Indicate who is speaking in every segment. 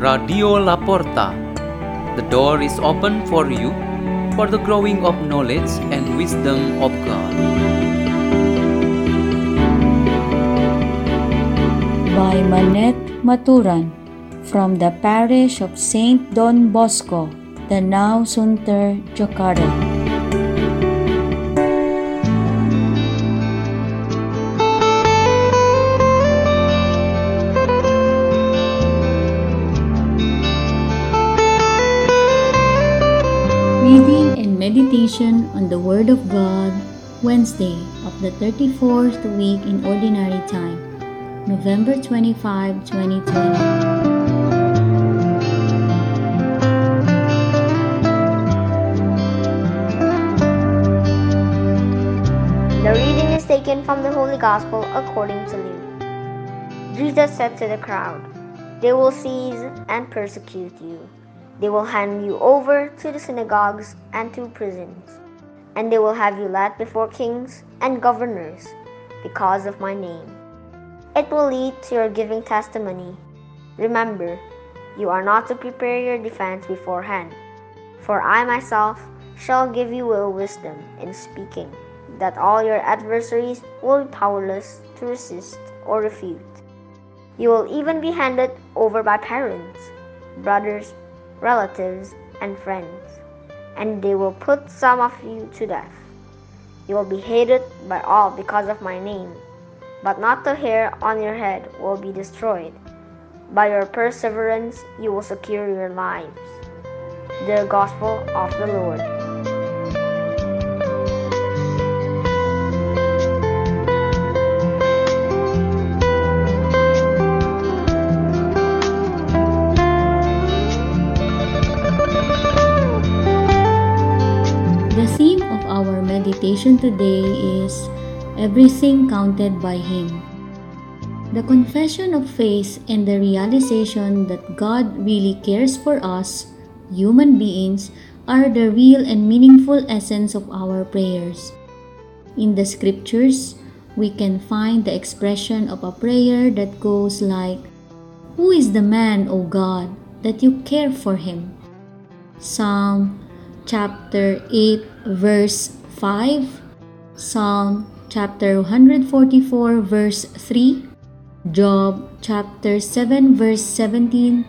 Speaker 1: Radio La Porta. The door is open for you for the growing of knowledge and wisdom of God.
Speaker 2: by Manette Maturan from the parish of Saint Don Bosco, Danau Sunter, Jakarta. Reading and meditation on the Word of God, Wednesday of the 34th week in Ordinary Time. November 25, 2020.
Speaker 3: The reading is taken from the Holy Gospel according to Luke. Jesus said to the crowd, They will seize and persecute you. They will hand you over to the synagogues and to prisons, and they will have you led before kings and governors because of my name. It will lead to your giving testimony. Remember, you are not to prepare your defense beforehand, for I myself shall give you will wisdom in speaking, that all your adversaries will be powerless to resist or refute. You will even be handed over by parents, brothers, relatives, and friends, and they will put some of you to death. You will be hated by all because of my name but not the hair on your head will be destroyed. By your perseverance, you will secure your lives. The Gospel of the Lord.
Speaker 2: Meditation today is Everything Counted by Him. The confession of faith and the realization that God really cares for us, human beings, are the real and meaningful essence of our prayers. In the scriptures, we can find the expression of a prayer that goes like, Who is the man, O God, that you care for him? Psalm chapter 8, verse 5, Psalm chapter 144, verse 3, Job chapter 7, verse 17,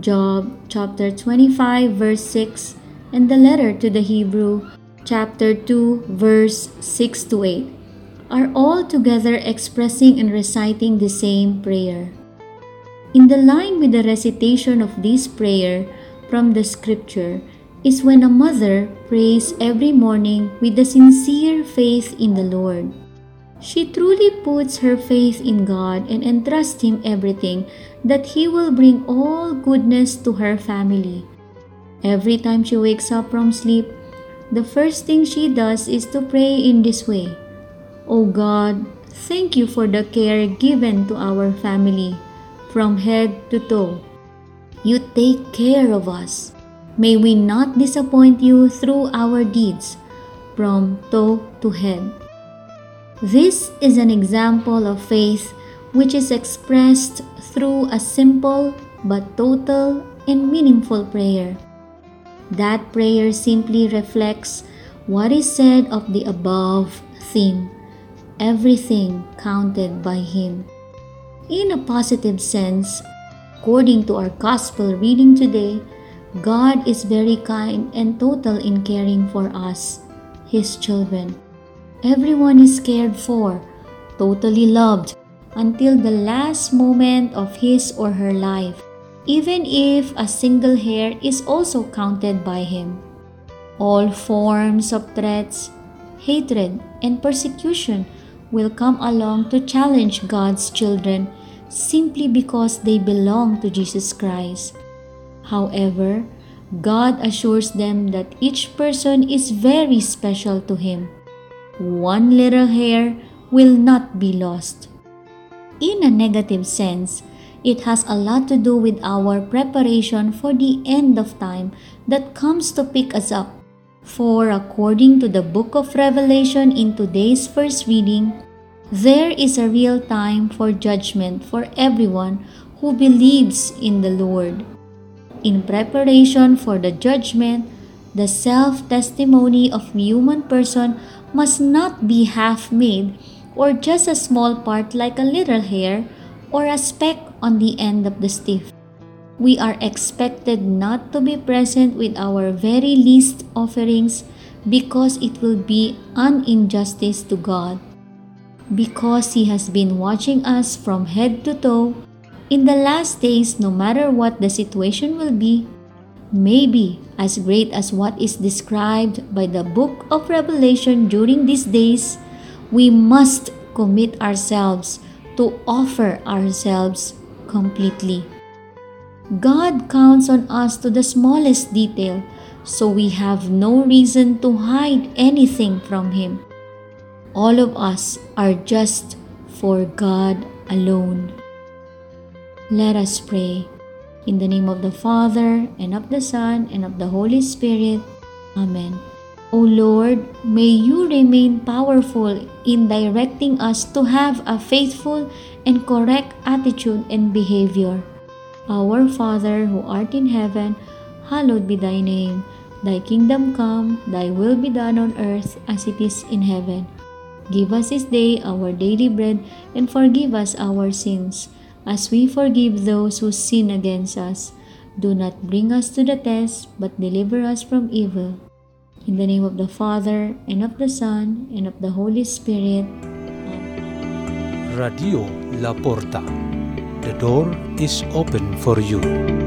Speaker 2: Job chapter 25, verse 6, and the letter to the Hebrew chapter 2, verse 6 to 8 are all together expressing and reciting the same prayer. In the line with the recitation of this prayer from the scripture is when a mother prays every morning with a sincere faith in the Lord. She truly puts her faith in God and entrusts Him everything that He will bring all goodness to her family. Every time she wakes up from sleep, the first thing she does is to pray in this way O God, thank you for the care given to our family from head to toe. You take care of us. May we not disappoint you through our deeds, from toe to head. This is an example of faith which is expressed through a simple but total and meaningful prayer. That prayer simply reflects what is said of the above theme everything counted by Him. In a positive sense, according to our gospel reading today, God is very kind and total in caring for us, His children. Everyone is cared for, totally loved, until the last moment of his or her life, even if a single hair is also counted by Him. All forms of threats, hatred, and persecution will come along to challenge God's children simply because they belong to Jesus Christ. However, God assures them that each person is very special to Him. One little hair will not be lost. In a negative sense, it has a lot to do with our preparation for the end of time that comes to pick us up. For according to the book of Revelation in today's first reading, there is a real time for judgment for everyone who believes in the Lord. In preparation for the judgment, the self-testimony of human person must not be half made or just a small part like a little hair or a speck on the end of the stick. We are expected not to be present with our very least offerings because it will be an injustice to God. Because He has been watching us from head to toe, in the last days, no matter what the situation will be, maybe as great as what is described by the book of Revelation during these days, we must commit ourselves to offer ourselves completely. God counts on us to the smallest detail, so we have no reason to hide anything from Him. All of us are just for God alone. Let us pray. In the name of the Father, and of the Son, and of the Holy Spirit. Amen. O Lord, may you remain powerful in directing us to have a faithful and correct attitude and behavior. Our Father who art in heaven, hallowed be thy name. Thy kingdom come, thy will be done on earth as it is in heaven. Give us this day our daily bread and forgive us our sins as we forgive those who sin against us. Do not bring us to the test, but deliver us from evil. In the name of the Father, and of the Son, and of the Holy Spirit.
Speaker 4: Radio La Porta. The door is open for you.